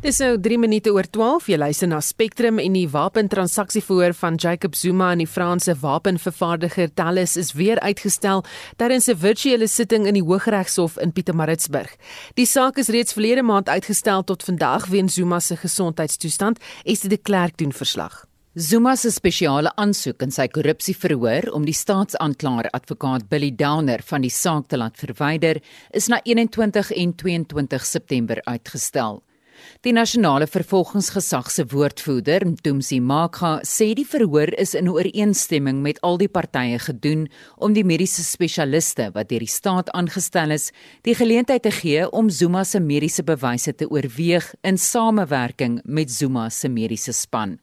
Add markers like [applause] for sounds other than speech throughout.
Dis nou 3 minute oor 12. Jy luister na Spectrum en die wapentransaksieverhoor van Jacob Zuma en die Franse wapenvervaardiger Thales is weer uitgestel tydens 'n virtuele sitting in die Hooggeregshof in Pietermaritzburg. Die saak is reeds verlede maand uitgestel tot vandag weens Zuma se gesondheidstoestand. Estie de Klerk doen verslag. Zuma se spesiale aansoek in sy korrupsieverhoor om die staatsaanklaer advokaat Billy Downer van die saak te laat verwyder, is na 21 en 22 September uitgestel. Die nasionale vervolgingsgesag se woordvoerder, Mtumsi Makha, sê die verhoor is in ooreenstemming met al die partye gedoen om die mediese spesialiste wat deur die staat aangestel is, die geleentheid te gee om Zuma se mediese bewyse te oorweeg in samewerking met Zuma se mediese span.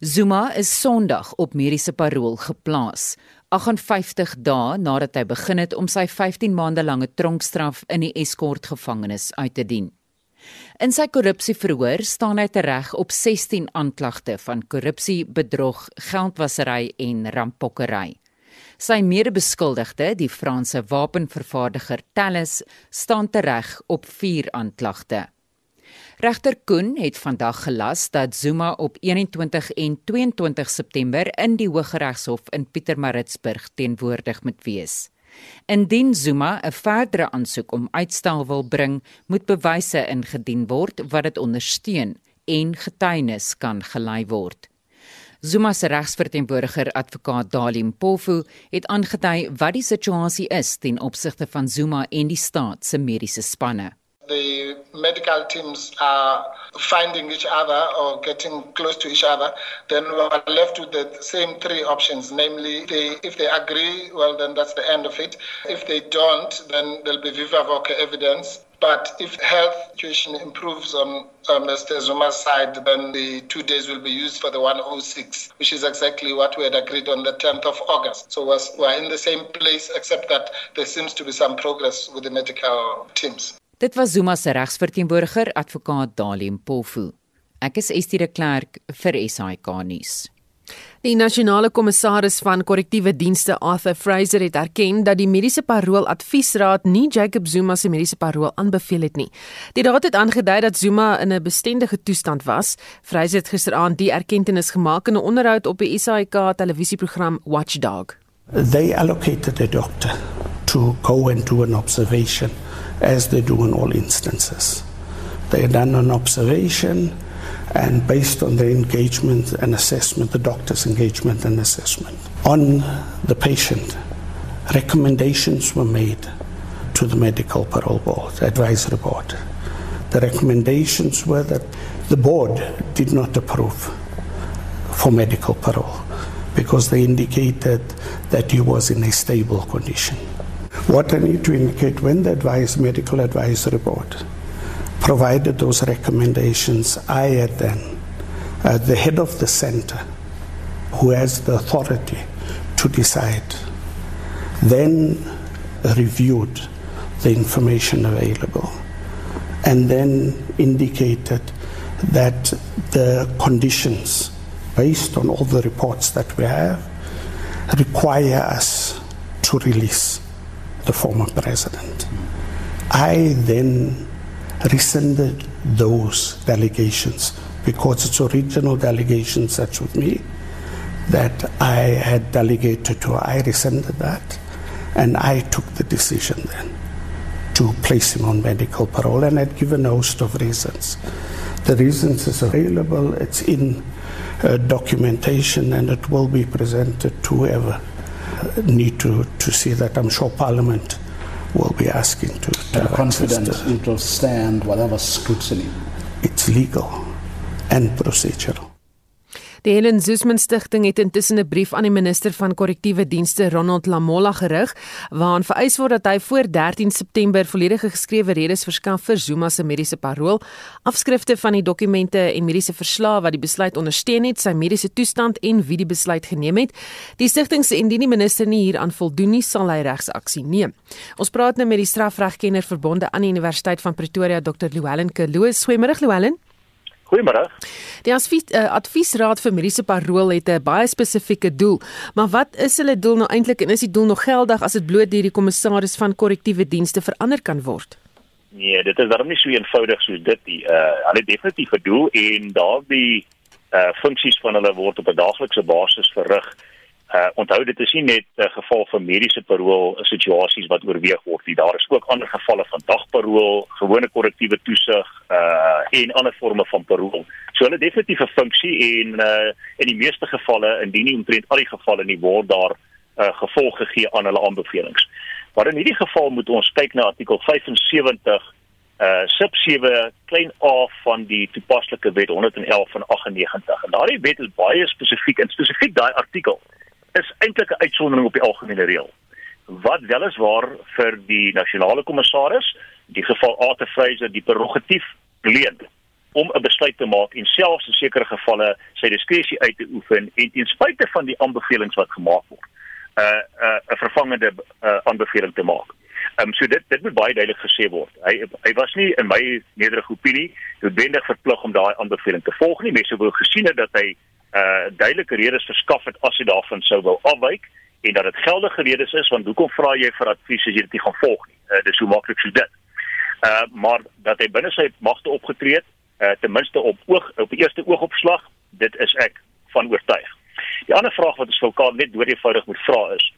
Zuma is Sondag op mediese parol geplaas. 58 dae nadat hy begin het om sy 15 maande lange tronkstraf in die Escort gevangenis uit te dien. In sy korrupsieverhoor staan hy tereg op 16 aanklagte van korrupsie, bedrog, geldwasery en rampokkery. Sy mede-beskuldigde, die Franse wapenvervaardiger Thales, staan tereg op 4 aanklagte. Regter Koen het vandag gelas dat Zuma op 21 en 22 September in die Hooggeregshof in Pietermaritzburg teenwoordig moet wees. Indien Zuma 'n verdere aansoek om uitstel wil bring, moet bewyse ingedien word wat dit ondersteun en getuienis kan gelei word. Zuma se regsverteenwoordiger advokaat Dalim Pofu het aangedui wat die situasie is ten opsigte van Zuma en die staat se mediese spanne. the medical teams are finding each other or getting close to each other, then we're left with the same three options. Namely, they, if they agree, well, then that's the end of it. If they don't, then there'll be viva voce evidence. But if health situation improves on Mr. Zuma's side, then the two days will be used for the 106, which is exactly what we had agreed on the 10th of August. So we're in the same place, except that there seems to be some progress with the medical teams. Dit was Zuma se regsverteenwoordiger, advokaat Dalim Pofu. Ek is Estie de Klerk vir SAK nuus. Die nasionale kommissaris van korrektiewe dienste, Arthur Fraser, het erken dat die mediese parol adviesraad nie Jacob Zuma se mediese parol aanbeveel het nie. Die raad het aangedui dat Zuma in 'n bestendige toestand was. Fraser het gisteraand die erkenning gemaak in 'n onderhoud op die SAK televisieprogram Watchdog. They allocated a doctor to go and do an observation as they do in all instances. They had done an observation, and based on the engagement and assessment, the doctor's engagement and assessment on the patient, recommendations were made to the medical parole board, advisory board. The recommendations were that the board did not approve for medical parole because they indicated that he was in a stable condition. What I need to indicate when the advice, medical advisory board provided those recommendations, I had then, uh, the head of the center, who has the authority to decide, then reviewed the information available and then indicated that the conditions, based on all the reports that we have, require us to release the former president. I then rescinded those delegations because it's original delegations that's with me that I had delegated to. I rescinded that and I took the decision then to place him on medical parole and I'd given a host of reasons. The reasons is available, it's in uh, documentation and it will be presented to whoever need to, to see that. I'm sure Parliament will be asking to. to confident to- it will stand whatever scrutiny. It's legal and procedural. Die Helen Suzman Stichting het intussen 'n brief aan die minister van korrektiewe dienste Ronald Lamola gerig waarin vereis word dat hy voor 13 September volledige geskrewe redes verskaf vir Zuma se mediese parol, afskrifte van die dokumente en mediese verslae wat die besluit ondersteun het, sy mediese toestand en wie die besluit geneem het. Die stigting sê indien die minister nie hieraan voldoen nie, sal hy regsaksie neem. Ons praat nou met die strafregkenner verbonde aan die Universiteit van Pretoria, Dr. Llewellyn Kloos. Goeiemôre Llewellyn. Goeiemôre. Die advies, uh, adviesraad vir mediese parol het 'n baie spesifieke doel, maar wat is hulle doel nou eintlik en is die doel nog geldig as dit bloot deur die kommissaris van korrektiewe dienste verander kan word? Nee, dit is darem nie so eenvoudig soos dit nie. Uh hulle definitief bedoel en daardie uh funksies van hulle word op 'n daaglikse basis verrig. Uh onthou dit is nie net 'n uh, geval van mediese parol situasies wat oorweeg word nie. Daar is ook ander gevalle van dagparol, gewone korrektiewe toesig uh en ander forme van parol. So hulle definitief 'n funksie en uh in die meeste gevalle, indien nie omtrent al die gevalle nie word daar uh gevolg gegee aan hulle aanbevelings. Maar in hierdie geval moet ons kyk na artikel 75 uh sub 7 klein a van die toepaslike wet 111 van 98. En daardie wet is baie spesifiek en spesifiek daai artikel is eintlik 'n uitsondering op die algemene reël. Wat wel is waar vir die nasionale kommissaris, die geval A te Fraser die prerogatief leen om 'n besluit te maak en selfs in sekere gevalle sy diskresie uit te oefen en ten spyte van die aanbevelings wat gemaak word, 'n uh, 'n uh, 'n vervangende uh, aanbeveling te maak. Ehm um, so dit dit moet baie duidelik gesê word. Hy hy was nie in my nederige opinie noodwendig verplig om daai aanbeveling te volg nie. Mense wou gesien het dat hy uh duidelike redes verskaf het as hy daarvan sou wou afwyk en dat dit geldige redes is want hoekom vra jy vir advies as jy dit nie gaan volg nie? Uh, dis so maklik so dit. Uh maar dat hy binne sy magte opgetree het, uh ten minste op oog op eerste oogopslag, dit is ek van oortuig. Die ander vraag wat ons vir mekaar net doodgewoonig moet vra is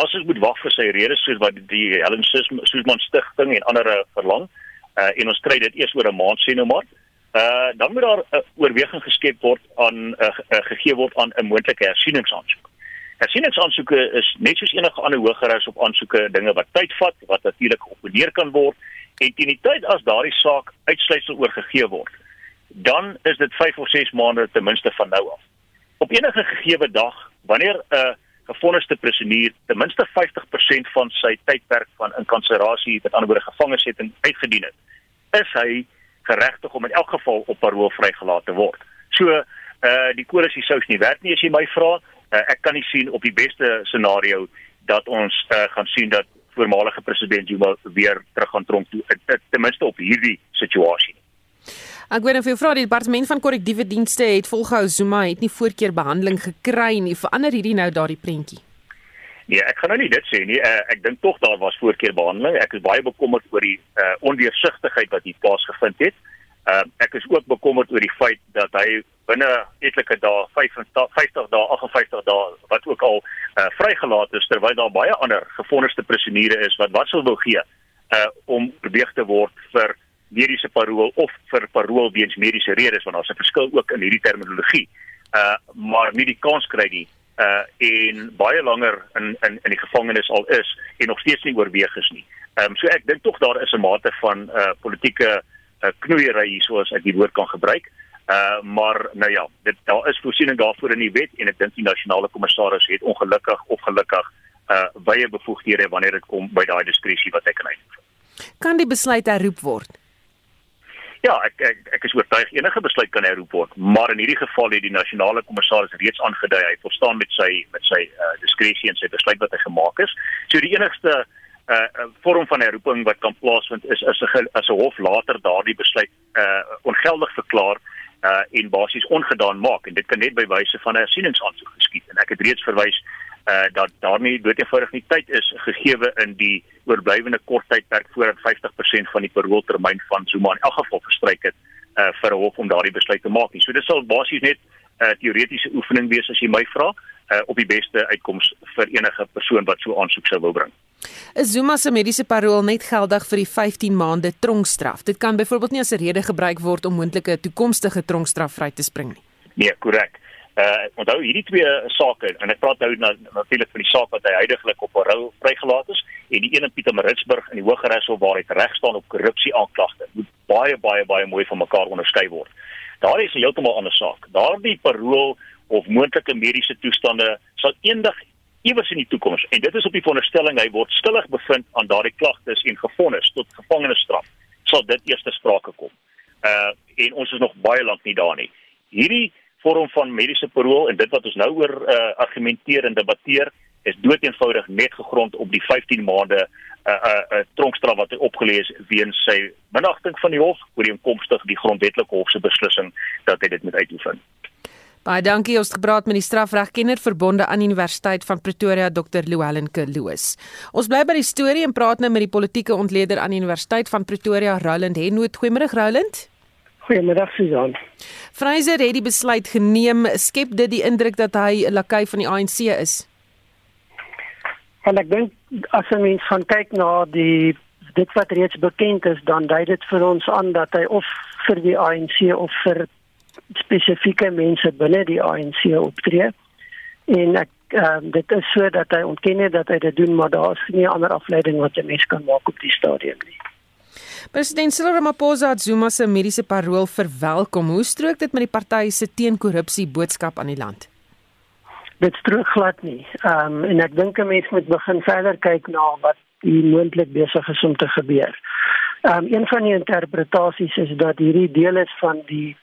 as ons moet wag vir sy redes soos wat die Helen Suzman stigting en ander verlang uh, en ons kry dit eers oor 'n maand sien nou maar dan moet daar 'n uh, oorweging geskep word aan uh, uh, gegee word aan 'n moontlike hersieningsaansoek. Hersieningsaansoeke is net soos enige ander hogeres op aansoeke dinge wat tyd vat wat natuurlik geopponeer kan word en teen die tyd as daardie saak uitsluitsel oorgegee word dan is dit 5 of 6 maande ten minste van nou af. Op enige gegee dag wanneer 'n uh, gefonniste prisoenier ten minste 50% van sy tydperk van inkarserasie met ander woorde gevangenesetting uitgedien het, is hy geregtig om in elk geval op parol vrygelaat te word. So uh die koalisie sou nie werk nie as jy my vra. Uh, ek kan nie sien op die beste scenario dat ons uh, gaan sien dat voormalige president Zuma weer terug gaan tronk toe ten minste op hierdie situasie. Ek weet of jy vra die departement van korrektiewe dienste het volgehou Zuma het nie voorkeurbehandeling gekry nie. Verander hierdie nou daardie prentjie? Nee, ek gaan nou nie dit sê nie. Uh, ek dink tog daar was voorkeurbehandeling. Ek is baie bekommerd oor die uh, ondeursigtigheid wat hier plaasgevind het. Uh, ek is ook bekommerd oor die feit dat hy binne etlike dae 55 dae 58 dae wat ook al uh, vrygelaat is terwyl daar baie ander gevonniste prisoeniere is wat wat sou wil gee uh, om beweeg te word vir mediese parol of vir parol weens mediese redes want daar's 'n verskil ook in hierdie terminologie. Uh maar nie die kans kry nie uh en baie langer in in in die gevangenis al is en nog steeds nie oorweeg is nie. Ehm um, so ek dink tog daar is 'n mate van uh politieke uh, knoeiery hier soos ek die woord kan gebruik. Uh maar nou ja, dit daar is voorsiening daarvoor in die wet en ek dink die nasionale kommissaris het ongelukkig of gelukkig uh baie bevoegdhede wanneer dit kom by daai diskresie wat hy kan uitoefen. Kan die besluit herroep word? Ja, ek ek ek is oortuig enige besluit kan herroep word, maar in hierdie geval het die nasionale kommissaris reeds aangedui hy volstaan met sy met sy uh, diskresie en sy besluit wat hy gemaak het. So die enigste uh vorm van herroeping wat kan plaasvind is as 'n as 'n hof later daardie besluit uh ongeldig verklaar uh en basies ongedaan maak en dit kan net by wyse van 'n hersieningsaansoek geskied en ek het reeds verwys uh dat daar nie doodgewoonig nie tyd is gegee in die oorblywende kort tydperk voordat 50% van die parooltermyn van Zuma in elk geval verstryk het uh vir 'n hof om daardie besluit te maak nie. So dit sal basies net 'n uh, teoretiese oefening wees as jy my vra uh op die beste uitkoms vir enige persoon wat so aansoek sou wil bring. Is Zuma se mediese parol net geldig vir die 15 maande tronkstraf? Dit kan byvoorbeeld nie as 'n rede gebruik word om moontlike toekomstige tronkstraf vry te spring nie. Nee, korrek. Uh onthou hierdie twee sake en ek praat nou natuurlik van die saak wat hy heidaglik op parol vrygelaat is en die een in Pietermaritzburg in die Hooggeregshof waar hy reg staan op korrupsie aanklagte. Moet baie baie baie mooi van mekaar onderskei word. Daar is 'n heeltemal ander saak. Daardie parol of moontlike mediese toestande sal eendag iewers in die toekoms en dit is op die veronderstelling hy word skuldig bevind aan daardie klagtes en gefonnis tot gevangenisstraf sal dit eers te sprake kom. Uh en ons is nog baie lank nie daar nie. Hierdie vorm van mediese parol en dit wat ons nou oor uh, argumenteer en debatteer is doeteenvoudig net gegrond op die 15 maande 'n uh, 'n uh, uh, tronkstraf wat hy opgelees weens sy minagting van die hof oor die die grondwetlike hof se beslissing dat hy dit moet uitoefen. Baie dankie. Ons het gepraat met die strafregkenner verbonde aan Universiteit van Pretoria Dr. Llewellyn Kloos. Ons bly by die storie en praat nou met die politieke ontleder aan Universiteit van Pretoria Roland Henwood. Goeiemôre Roland. Goeiemiddag Susan. Fraser het die besluit geneem. Skep dit die indruk dat hy 'n lakai van die ANC is? En ek dink as 'n mens gaan kyk na die dit wat reeds bekend is, dan dui dit vir ons aan dat hy of vir die ANC of vir spesifieke mense binne die ANC optree. En ek ehm um, dit is so dat hy ontken het dat hy dit doen, maar daar is nie ander afleiding wat 'n mens kan maak op die stadium nie. President Cyril Ramaphosa het Zuma se mediese parol verwelkom. Hoe strook dit met die party se teen-korrupsie boodskap aan die land? Dit strook glad nie. Ehm um, en ek dink 'n mens moet begin verder kyk na wat die moontlik besig is om te gebeur. Ehm um, een van die interpretasies is dat hierdie deel is van die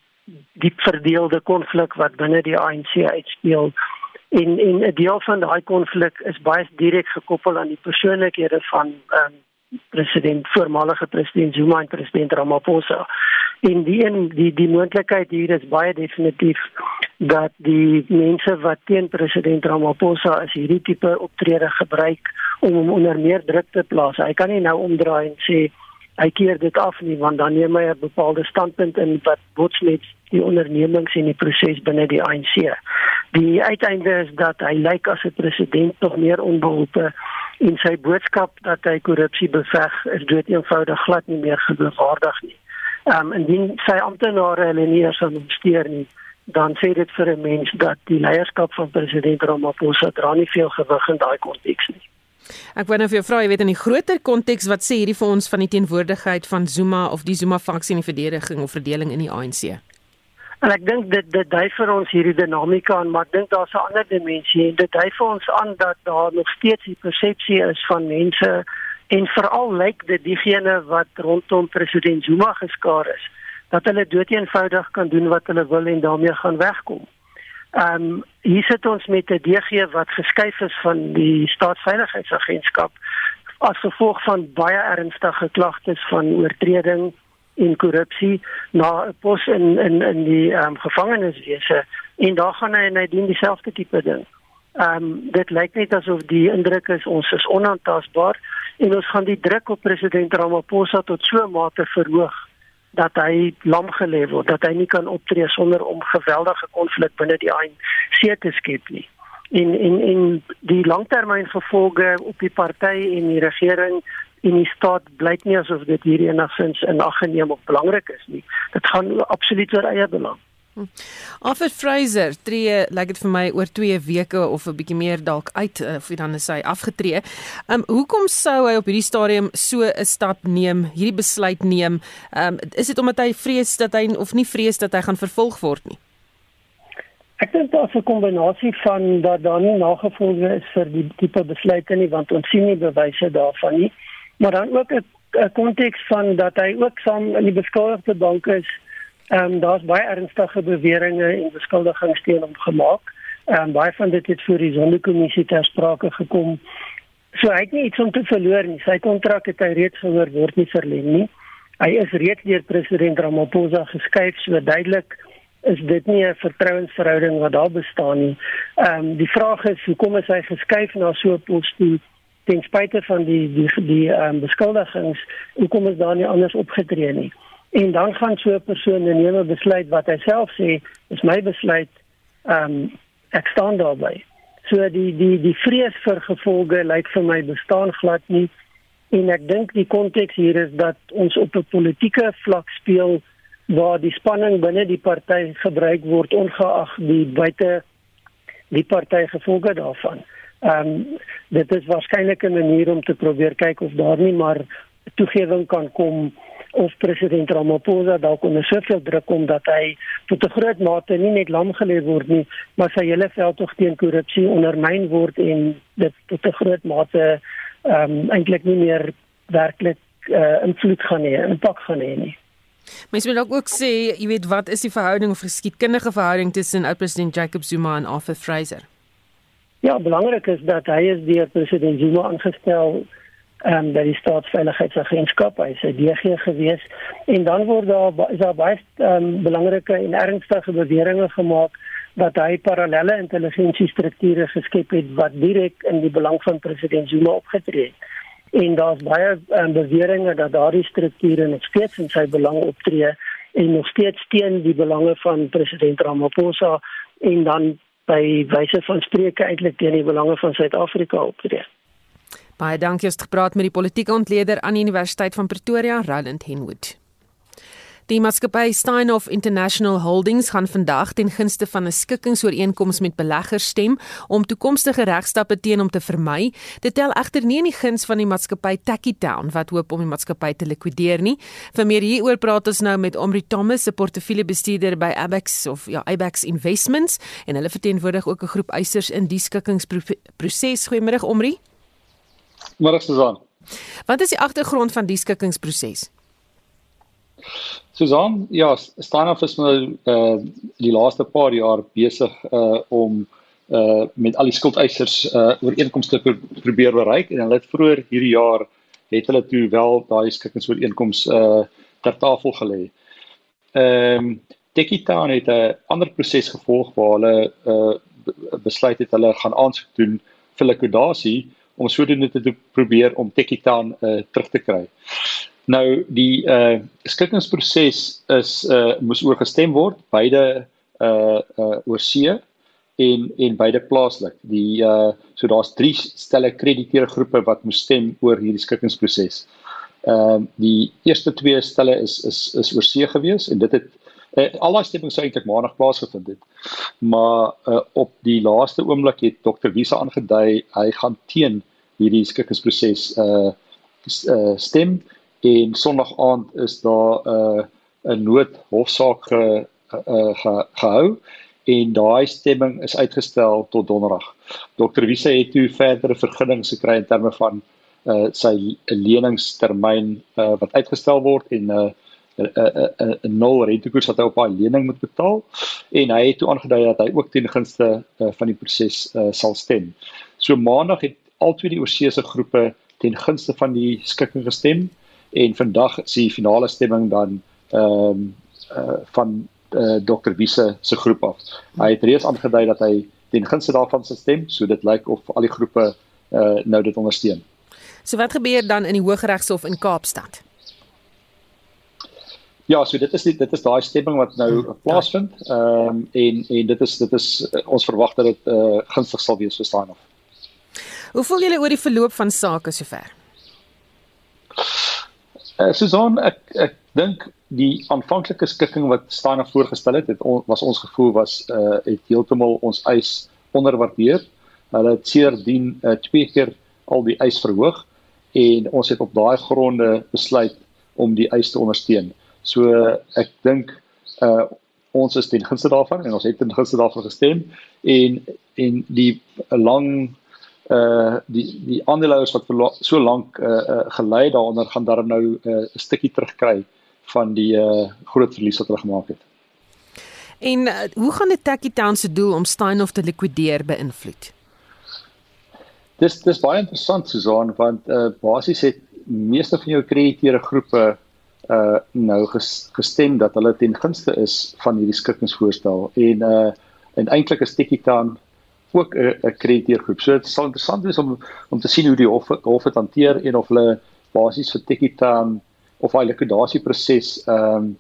diep verdeelde konflik wat binne die ANC uitspeel. En en 'n deel van daai konflik is baie direk gekoppel aan die persoonlikhede van ehm um, president voormalige president Zuma en president Ramaphosa. En die een die die moontlikheid hier is baie definitief dat die mense wat teen president Ramaphosa is hierdie tipe optrede gebruik om hom onder meer druk te plaas. Hy kan nie nou omdraai en sê hy keer dit af nie want dan neem hy 'n bepaalde standpunt in wat bots met die ondernemings en die proses binne die ANC. Die uiteinde is dat hy lyk as 'n president tog meer onbeholpe en sy boodskap dat hy korrupsie beveg is dood eenvoudig glad nie meer geloofwaardig nie. Ehm um, indien sy amptenare hulle nie eens ondersteun nie, dan sê dit vir 'n mens dat die leierskap van president Ramaphosa dra nie veel gewig in daai konteks nie. Ek wou nou vir jou vra, jy weet in die groter konteks wat sê hierdie vir ons van die teenwoordigheid van Zuma of die Zuma faksie in die verdediging of verdeling in die ANC? En ek dink dit dit dui vir ons hierdie dinamika aan, maar ek dink daar's 'n ander dimensie en dit dui vir ons aan dat daar nog steeds die persepsie is van mense en veral lyk dit diegene wat rondom president Zuma geskaar is, dat hulle doeteenvoudig kan doen wat hulle wil en daarmee gaan wegkom. Ehm um, hier sit ons met 'n DG wat geskuif is van die staatsveiligheidsagentskap as gevolg van baie ernstige klagtes van oortreding en korrupsie na 'n pos in in in die ehm um, gevangeniswese en daar gaan hy en hy doen dieselfde tipe ding. Ehm um, dit lyk net asof die indruk is ons is onaantastbaar en ons gaan die druk op president Ramaphosa tot so 'n mate verhoog dat hy lam gelê word, dat hy nie kan optree sonder om geweldige konflik binne die ANC te skep nie. En en en die langtermyngevolge op die party en die regering en die staat blyk nie asof dit hier enigins in ag geneem of belangrik is nie. Dit gaan absoluut oor eie belang. Alfred Fraser tree lyk dit vir my oor 2 weke of 'n bietjie meer dalk uit eh, of dan is hy afgetree. Um hoekom sou hy op hierdie stadium so 'n stap neem, hierdie besluit neem? Um is dit omdat hy vrees dat hy of nie vrees dat hy gaan vervolg word nie? Ek dink daar's 'n kombinasie van dat daar nie nagevolge is vir die tipe besluite nie want ons sien nie bewyse daarvan nie. Maar dan ook 'n konteks van dat hy ook saam in die beskuldigde bank is Ehm um, daar's baie ernstige beweringe en beskuldigings teen hom gemaak. Ehm um, baie van dit het voor die sondekommissie ter sprake gekom. So hy het nie iets om te verloor nie. Sy kontrak het hy reeds gehoor word nie verleng nie. Hy is reeds deur president Ramaphosa geskuif, so duidelik is dit nie 'n vertrouensverhouding wat daar bestaan nie. Ehm um, die vraag is hoekom is hy geskuif na so 'n pos toe ten spyte van die die die ehm um, beskuldigings? Hoekom is daar nie anders opgetree nie? en dan gaan so 'n persoon neem 'n besluit wat hy self sê is my besluit ehm um, ek staan daarby so die die die vrees vir gevolge lyk vir my bestaan glad nie en ek dink die konteks hier is dat ons op 'n politieke vlak speel waar die spanning binne die party gebruik word ongeag die buite die party gevolge daarvan ehm um, dit is waarskynlik 'n manier om te probeer kyk of daar nie maar toegewing kan kom of president Ramaphosa dalk onder soveel druk kom dat hy tot 'n groot mate nie net lam gelê word nie, maar sy hele veldtog teen korrupsie ondermyn word en dit tot 'n groot mate ehm um, eintlik nie meer werklik uh, invloed gaan hê, impak gaan hê nie. Mens wil ook sê, jy weet wat is die verhouding of geskiedkundige verhouding tussen oud-president Jacob Zuma en Arthur Fraser? Ja, belangrik is dat hy is deur president Zuma aangestel ehm um, by die staatsveiligheidsagentskap hy se DG gewees en dan word daar is daar baie ehm um, belangrike en ernstige beweringe gemaak dat hy parallelle intelligensiestrukture geskep het wat direk in die belang van president Zuma opgetree het. En daar's baie um, beweringe dat daardie strukture nog steeds in sy belang optree en nog steeds teen die belange van president Ramaphosa en dan by wyse van spreuke eintlik teen die belange van Suid-Afrika optree. Baie dankie het gepraat met die politieke ontleder aan die Universiteit van Pretoria, Roland Henwood. Die maatskappy Steinhoff International Holdings gaan vandag ten gunste van 'n skikkingsooreenkoms met beleggers stem om toekomstige regstappe teen hom te vermy. Dit tel egter nie in die guns van die maatskappy Tacky Town wat hoop om die maatskappy te likwideer nie. Vir meer hieroor praat ons nou met Omri Thomas, 'n portefeuljebestuurder by Abex of ja, Abex Investments en hulle verteenwoordig ook 'n groep eisers in die skikkingsproses. Goeiemôre Omri. Môre Susan. Wat is die agtergrond van die skikkingsproses? Susan, ja, Steinhoff is nou uh die laaste paar jaar besig uh om uh met al die skuldeisers uh ooreenkomste te probeer bereik en hulle het vroeër hierdie jaar het hulle toe wel daai skikkingsooreenkomste uh ter tafel gelê. Ehm um, Tekitaan het 'n ander proses gevolg waar hulle uh besluit het hulle gaan aansoek doen vir likwidasie om sodoende te probeer om Tekitaan uh terug te kry. Nou die uh skikkingsproses is uh moes oorgestem word beide uh uh oor see en en beide plaaslik. Die uh so daar's drie stelle krediteure groepe wat moes stem oor hierdie skikkingsproses. Ehm uh, die eerste twee stelle is is is oor see gewees en dit het uh, al daai stemming sou eintlik maandag plaasgevind het. Maar uh op die laaste oomblik het Dr. Wise aangedui hy gaan teen hierdie skikkingsproses uh uh stem en Sondag aand is daar 'n uh, 'n noodhofsaak ge, uh, ge, gehou en daai stemming is uitgestel tot Donderdag. Dr. Wise het toe verdere vergunnings gekry in terme van uh, sy leningstermyn uh, wat uitgestel word en 'n uh, 'n uh, 'n uh, uh, nul rentekoers wat hy op haar lening moet betaal en hy het toe aangedui dat hy ook teen gunste uh, van die proses uh, sal stem. So maandag het al twee die oorseese groepe ten gunste van die skikking gestem en vandag is die finale stemming dan ehm um, uh, van uh, Dr Wise se groep af. Hy het reeds aangedui dat hy ten gunste daarvan sal stem, so dit lyk of al die groepe uh, nou dit ondersteun. So wat gebeur dan in die Hooggeregshof in Kaapstad? Ja, so dit is die, dit is daai stemming wat nou hmm. plaasvind. Ehm um, en en dit is dit is ons verwag dat dit uh, gunstig sal wees vir Steinhoff. Hoe voel julle oor die verloop van sake sover? Uh, Susan, ek ek dink die aanvanklike skikking wat staan voorgestel het, het on, was ons gevoel was uh het heeltemal ons eis onderwaardeer. Hulle het seerdien uh, twee keer al die eis verhoog en ons het op daai gronde besluit om die eis te ondersteun. So uh, ek dink uh ons is ten gunste daarvan en ons het ten gunste daarvan gestem en en die lang uh die die aandeelhouers wat so lank uh, uh gelei daaronder gaan daar nou 'n uh, stukkie terugkry van die uh groot verlies wat hulle gemaak het. En uh, hoe gaan dit Tacky Town se doel om Steinhoff te likwideer beïnvloed? Dis dis baie interessant Susan want uh basies het meeste van jou krediteure groepe uh nou ges, gestem dat hulle ten gunste is van hierdie skikkingsvoorstel en uh en eintlik is Tacky Town ook 'n krediteurgroep. So dit sal interessant wees om om te sien hoe die hof hof dit hanteer en of hulle basies vir Tekitaan of hy likwidasie proses ehm um,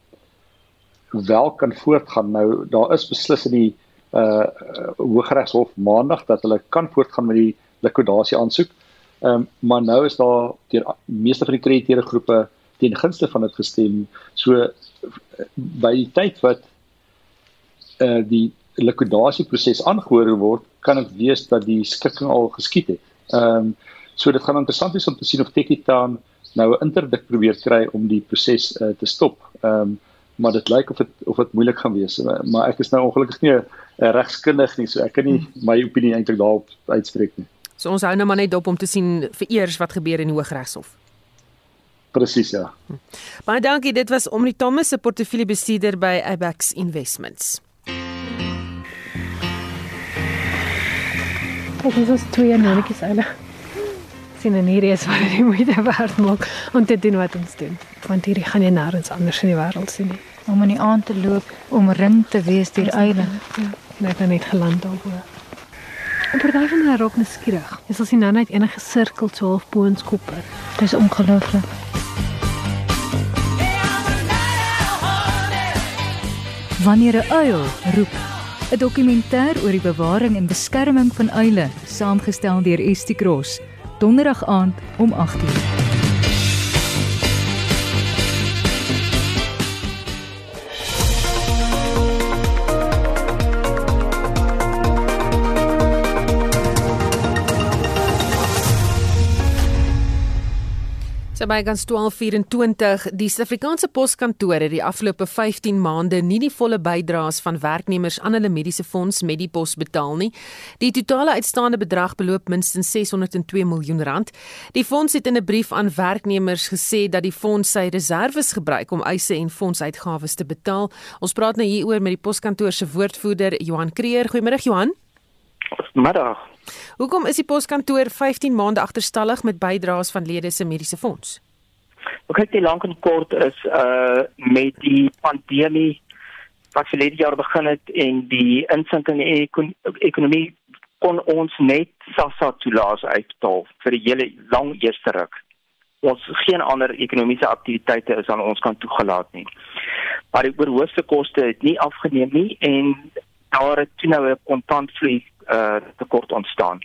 wel kan voortgaan. Nou daar is beslis in die uh Hooggeregshof maandag dat hulle kan voortgaan met die likwidasie aansoek. Ehm um, maar nou is daar deur meeste van die krediteure groepe teen gunste van dit gestem. So by die tyd wat uh die likwidasieproses aangehoor word, kan dit wees dat die skikking al geskied het. Ehm um, so dit gaan interessant wees om te sien of Tekitaan nou 'n interdik probeer kry om die proses uh, te stop. Ehm um, maar dit lyk of dit of dit moeilik gaan wees. Maar ek is nou ongelukkig nie 'n regskundig nie, so ek kan nie my opinie eintlik daarop uitspreek nie. So ons hou nou maar net dop om te sien vir eers wat gebeur in die Hooggeregshof. Presies ja. Baie dankie. Dit was Omri Thomas, se portefeuljebestuurder by Abax Investments. Kyk, dis ons twee netjies hulle. sien en hierdie is wat die moeite werd maak om te doen wat ons doen. Want hierdie gaan jy nêrens anders in die wêreld sien nie. Om in die aand te loop, om ring te wees deur eile. Ja, net net geland daarbo. En daai van hulle raak nuuskierig. Jy sal sien nou net enige sirkel so half bo ons kop. Dis ongelooflik. Wanneer 'n uil roep 'n dokumentêr oor die bewaring en beskerming van uile, saamgestel deur Estie Cross, donderdag aand om 8:00. So by gans 1224 die Suid-Afrikaanse Poskantoor het die afgelope 15 maande nie die volle bydraes van werknemers aan hulle mediese fonds Medipos betaal nie. Die totale uitstaande bedrag beloop minstens 602 miljoen rand. Die fonds het in 'n brief aan werknemers gesê dat die fonds sy reserves gebruik om eise en fondsuitgawes te betaal. Ons praat nou hieroor met die Poskantoor se woordvoerder Johan Kreer. Goeiemôre Johan. Middag. Hoekom is die poskantoor 15 maande agterstallig met bydraes van lede se mediese fonds? Ek kyk die lank en kort is uh met die pandemie wat verlede jaar begin het en die insinking in die ekonomie kon ons net SASSA toelaat uitbetaal vir die hele lang eerste ruk. Ons geen ander ekonomiese aktiwiteite is aan ons kant toegelaat nie. Maar die oorhoofse koste het nie afgeneem nie en daar het toe nou 'n kontantvloei uh tekort ontstaan.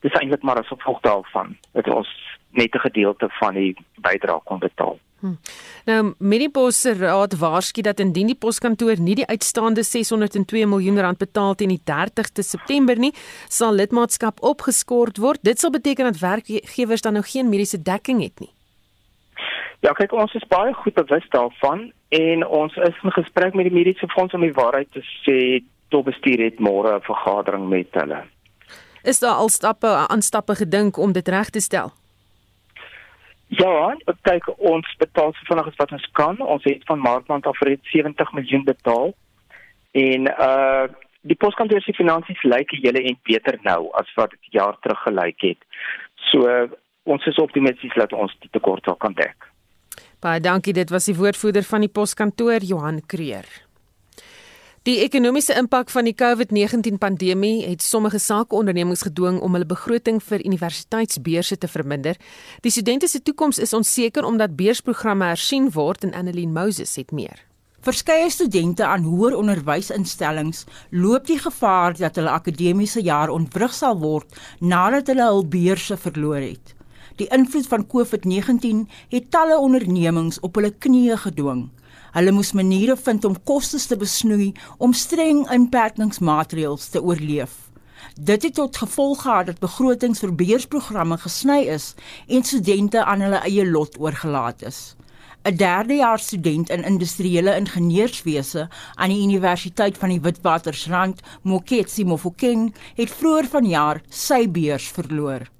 Dis eintlik maar as gevolg daarvan dat ons net 'n gedeelte van die bydrae kon betaal. Hm. Nou Minipos se raad waarsku dat indien die poskantoor nie die uitstaande 602 miljoen rand betaal teen die 30ste September nie, sal lidmaatskap opgeskort word. Dit sal beteken dat werkgewers dan nou geen mediese dekking het nie. Ja, kyk ons is baie goed bewus daarvan en ons is in gesprek met die mediese fonds om die waarheid te sê topbestuur het môre 'n vergadering met hulle. Is daar al stappe aan stappe gedink om dit reg te stel? Ja, kyk ons betaal so vinnig as wat ons kan. Ons het van Maartmaand af reeds 70 miljoen betaal. En uh die poskantoor se finansies lyk julle en beter nou as wat dit jaar terug gelyk het. So uh, ons is optimisties dat ons die tekort sal kan dek. Baie dankie, dit was die woordvoerder van die poskantoor Johan Kreer. Die ekonomiese impak van die COVID-19 pandemie het sommige sakeondernemings gedwing om hulle begroting vir universiteitsbeurse te verminder. Die studente se toekoms is onseker omdat beursprogramme hersien word en Annelien Moses het meer. Verskeie studente aan hoër onderwysinstellings loop die gevaar dat hulle akademiese jaar ontwrig sal word nadat hulle hul beurse verloor het. Die invloed van COVID-19 het talle ondernemings op hulle knieë gedwing. Hulle moes maniere vind om kostes te besnoei om streng inperkingsmaatreëls te oorleef. Dit het tot gevolg gehad dat begrotings vir beursprogramme gesny is en studente aan hulle eie lot oorgelaat is. 'n Derdejaars student in industriële ingenieurswese aan die Universiteit van die Witwatersrand, Moketsi Mofokeng, het vroeër vanjaar sy beurs verloor.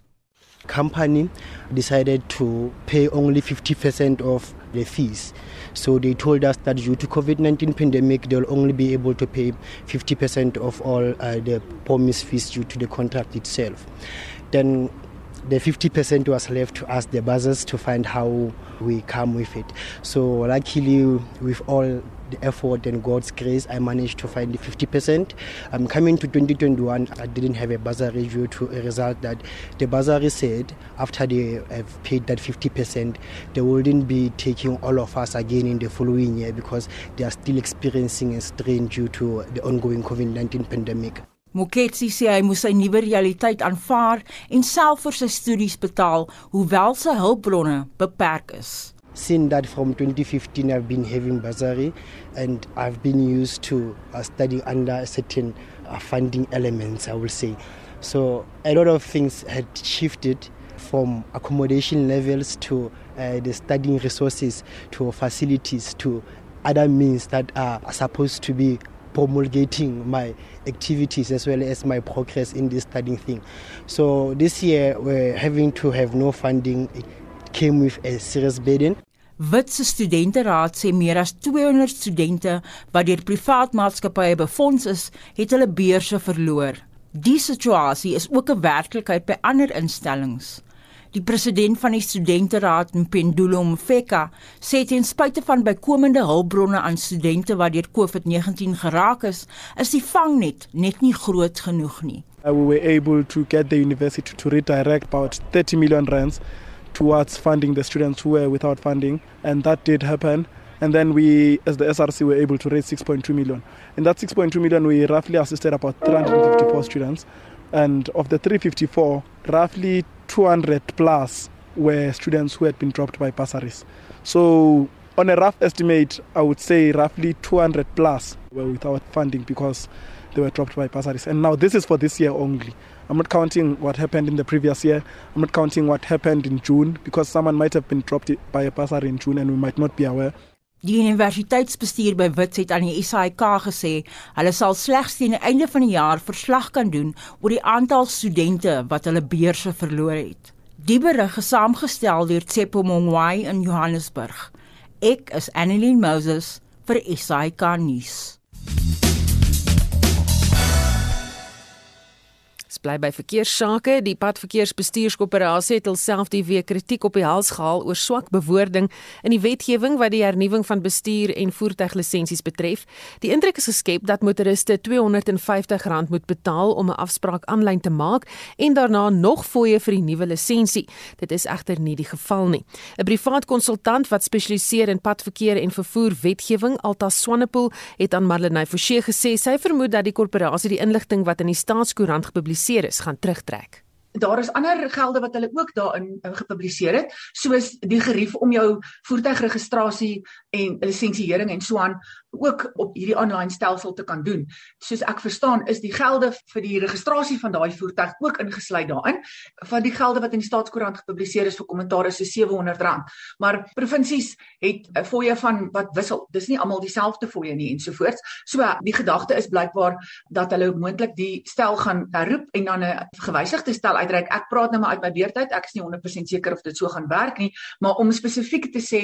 Company decided to pay only 50% of the fees. So they told us that due to COVID-19 pandemic, they'll only be able to pay 50% of all uh, the promised fees due to the contract itself. Then the 50% was left to us, the buzzers, to find how we come with it. So luckily, with all the effort and God's grace, I managed to find the 50%. Um, coming to 2021, I didn't have a bursary review to a result that the bursary said after they have paid that 50%, they wouldn't be taking all of us again in the following year because they are still experiencing a strain due to the ongoing COVID-19 pandemic. Moketsi sê hy moes sy nuwe realiteit aanvaar en self vir sy studies betaal, hoewel sy hulpbronne beperk is. Since that from 2015 I've been having bursary and I've been used to uh, studying under certain uh, funding elements I will say. So a lot of things had shifted from accommodation levels to uh, the studying resources to facilities to other means that are supposed to be promulgating my activities as well as my progress in this studying thing. So this year we're having to have no funding. It came with a serious burden. Witse studenteraad sê meer as 200 studente wat deur privaat maatskappye befonds is, het hulle beurse verloor. Die situasie is ook 'n werklikheid by ander instellings. Die president van die studenteraad, Mpendulo Mfeka, sê ten spyte van bykomende hulpbronne aan studente wat deur COVID-19 geraak is, is die vangnet net nie groot genoeg nie. Uh, we were able to get the university to redirect about 30 million rands towards funding the students who were without funding and that did happen and then we as the SRC were able to raise 6.2 million. In that 6.2 million we roughly assisted about 354 students and of the 354 roughly 200 plus were students who had been dropped by bursaries. So on a rough estimate, I would say roughly 200 plus were without funding because they were dropped by bursaries. And now this is for this year only. I'm not counting what happened in the previous year. I'm not counting what happened in June because someone might have been dropped by a bursary in June and we might not be aware. Die universiteitsbestuur by Wits het aan die SAIK gesê hulle sal slegs teen die einde van die jaar verslag kan doen oor die aantal studente wat hulle beurse verloor het. Die berig is saamgestel deur Tsepo Mongwai in Johannesburg. Ek is Annelien Moses vir SAIK nuus. Bly by verkeerssake. Die padverkeersbestuurskoöperasie het alself die week kritiek op die hals gehaal oor swak bewoording in die wetgewing wat die hernuwing van bestuur en voertuiglisensies betref. Die indruk is geskep dat motoriste R250 moet betaal om 'n afspraak aanlyn te maak en daarna nog fooie vir die nuwe lisensie. Dit is egter nie die geval nie. 'n Privaat konsultant wat spesialiseer in padverkeer en vervoer wetgewing, Alta Swanepoel, het aan Marlenae Forsie gesê sy vermoed dat die korporasie die inligting wat in die staatskoerant gepubliseer is, gaan terugtrek. Daar is ander gelde wat hulle ook daarin uh, gepubliseer het, soos die gerief om jou voertuigregistrasie en lisensiering en so aan ook op hierdie aanlyn stelsel te kan doen. Soos ek verstaan, is die gelde vir die registrasie van daai voertuig ook ingesluit daarin. Van die gelde wat in die staatskoerant gepubliseer is vir kommentaar is so R700. Maar provinsies het 'n fooie van wat wissel. Dis nie almal dieselfde fooie nie ensovoorts. So die gedagte is blykbaar dat hulle moontlik die stel gaan herroep en dan 'n gewysigde stel uitreik. Ek praat nou maar uit my beurtyd. Ek is nie 100% seker of dit so gaan werk nie, maar om spesifiek te sê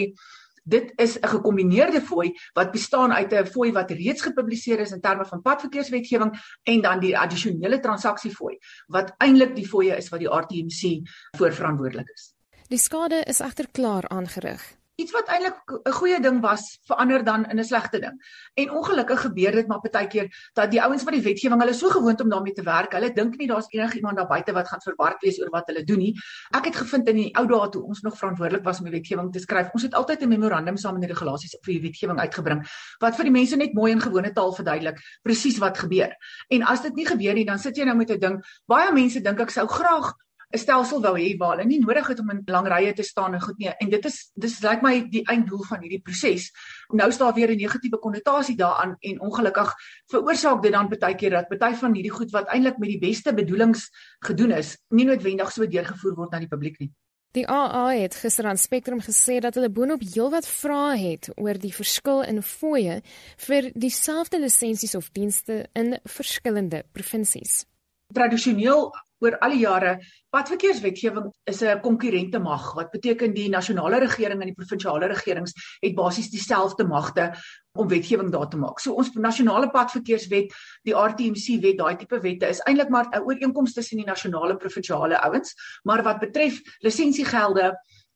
Dit is 'n gekombineerde fooi wat bestaan uit 'n fooi wat reeds gepubliseer is in terme van padverkeerswetgewing en dan die addisionele transaksiefooi wat eintlik die fooie is wat die RTMC voorverantwoordelik is. Die skade is egter klaar aangerig iets wat eintlik 'n goeie ding was verander dan in 'n slegte ding. En ongelukkig gebeur dit maar baie keer dat die ouens wat die wetgewing hulle so gewoond om daarmee te werk, hulle dink nie daar's enigiemand daar buite wat gaan verward wees oor wat hulle doen nie. Ek het gevind in die ou dae toe ons nog verantwoordelik was om die wetgewing te skryf, ons het altyd 'n memorandum saam met die regulasies vir die wetgewing uitgebring wat vir die mense net mooi in gewone taal verduidelik presies wat gebeur. En as dit nie gebeur nie, dan sit jy nou met 'n ding. Baie mense dink ek sou graag 'n stelsel wou hê waar hulle nie nodig het om in lang rye te staan en goed nie. En dit is dis lyk like my die einddoel van hierdie proses. Nou staan weer 'n negatiewe konnotasie daaraan en ongelukkig veroorsaak dit dan baie keer dat baie van hierdie goed wat eintlik met die beste bedoelings gedoen is, nie noodwendig so deurgevoer word na die publiek nie. Die AA het gister aan Spectrum gesê dat hulle boonop heelwat vrae het oor die verskil in fooie vir dieselfde lisensies of dienste in verskillende provinsies. Tradisioneel oor al die jare padverkeerswetgewing is 'n konkurrente mag wat beteken die nasionale regering en die provinsiale regerings het basies dieselfde magte om wetgewing daar te maak. So ons nasionale padverkeerswet, die RTMC wet, daai tipe wette is eintlik maar 'n ooreenkoms tussen die nasionale provinsiale ouens, maar wat betref lisensiegelde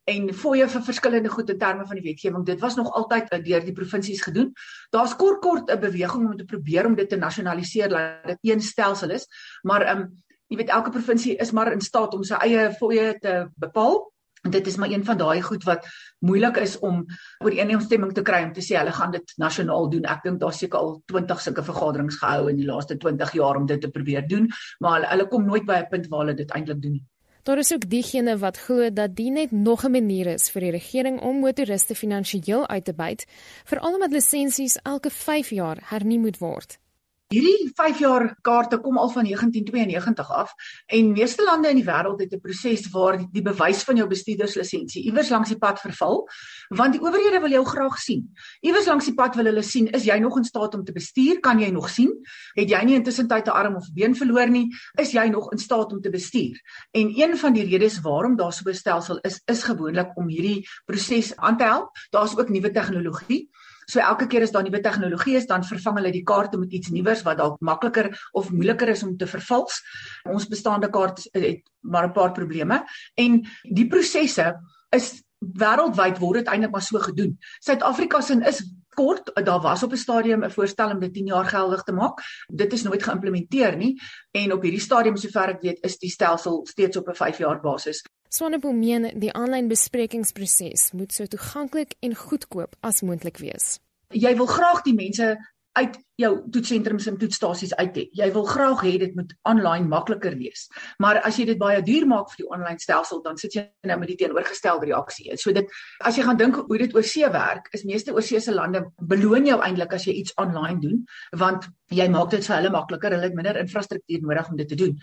en fooie vir verskillende goed in terme van die wetgewing. Dit was nog altyd uh, deur die provinsies gedoen. Daar's kort kort 'n beweging om te probeer om dit te nasionaliseer dat dit een stelsel is, maar ehm um, jy weet elke provinsie is maar in staat om sy eie fooie te bepaal. En dit is maar een van daai goed wat moeilik is om oor eenstemming te kry om te sê hulle gaan dit nasionaal doen. Ek dink daar's seker al 20 sulke vergaderings gehou in die laaste 20 jaar om dit te probeer doen, maar hulle, hulle kom nooit by 'n punt waar hulle dit eintlik doen. Daar is ook diegene wat glo dat dit net nog 'n manier is vir die regering om motoriste finansiëel uit te byt, veral omdat lisensies elke 5 jaar hernu moet word. Hierdie 5 jaar kaarte kom al van 1992 af en meeste lande in die wêreld het 'n proses waar die, die bewys van jou bestuurderslisensie iewers langs die pad verval want die owerhede wil jou graag sien. Iewers langs die pad wil hulle sien is jy nog in staat om te bestuur? Kan jy nog sien? Het jy nie intussen tyd 'n arm of been verloor nie? Is jy nog in staat om te bestuur? En een van die redes waarom daar so 'n stelsel is is gewoonlik om hierdie proses aan te help. Daar's ook nuwe tegnologie So elke keer as daar nuwe tegnologie is, dan vervang hulle die kaarte met iets nuwers wat dalk makliker of moeiliker is om te vervals. Ons bestaande kaart het maar 'n paar probleme en die prosesse is wêreldwyd word dit eintlik maar so gedoen. Suid-Afrika se is kort daar was op 'n stadium 'n voorstel om dit 10 jaar geldig te maak. Dit is nooit geïmplementeer nie en op hierdie stadium sover ek weet is die stelsel steeds op 'n 5 jaar basis. Swanepoel meen die aanlyn besprekingsproses moet so toeganklik en goedkoop as moontlik wees. Jy wil graag die mense uit jou toetsentrums en toetsstasies uit hê. Jy wil graag hê dit moet aanlyn makliker wees. Maar as jy dit baie duur maak vir die aanlyn stelsel, dan sit jy nou met die teenoorgestelde reaksie. So dit as jy gaan dink hoe dit oor see werk, is meeste oorseese lande beloon jou eintlik as jy iets aanlyn doen, want jy maak dit vir hulle makliker. Hulle het minder infrastruktuur nodig om dit te doen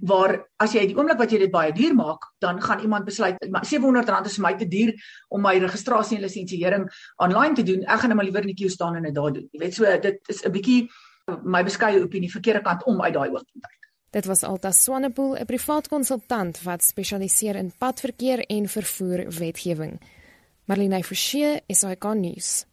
waar as jy die oomblik wat jy dit baie duur maak, dan gaan iemand besluit R700 is vir my te duur om my registrasie en lisensiering aanlyn te doen. Ek gaan net maar liewer in die queue staan en dit daar doen. Jy weet so dit is 'n bietjie my beskeie opinie verkeerde kant om uit daai oogpunt uit. Dit was Alta Swanepoel, 'n privaat konsultant wat spesialiseer in padverkeer en vervoer wetgewing. Marlene Forsie, SAK nuus.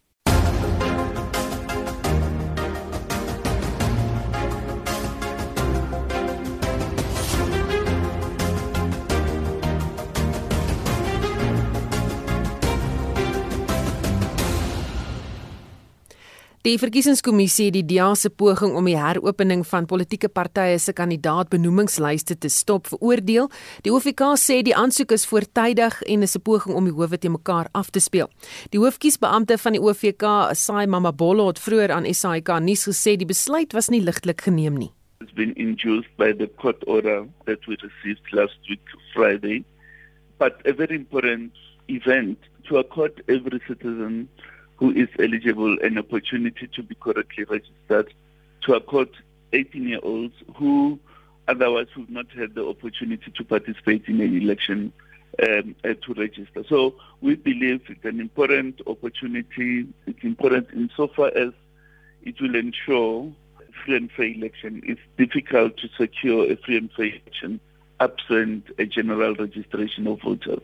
Die verkiesingskommissie het die DA se poging om die heropening van politieke partye se kandidaatbenoemingslyste te stop veroordeel. Die OFK sê die aansoek is voortydig en is 'n poging om die howe te mekaar af te speel. Die hoofkiesbeampte van die OFK, Sai Mamabolo, het vroeër aan SAK nuus gesê die besluit was nie ligtelik geneem nie. It's been induced by the court order that we received last week Friday, but a very important event to accord every citizen who is eligible an opportunity to be correctly registered to accord 18 year olds who otherwise would not have the opportunity to participate in an election um, uh, to register. So we believe it's an important opportunity. It's important insofar as it will ensure free and fair election. It's difficult to secure a free and fair election absent a general registration of voters.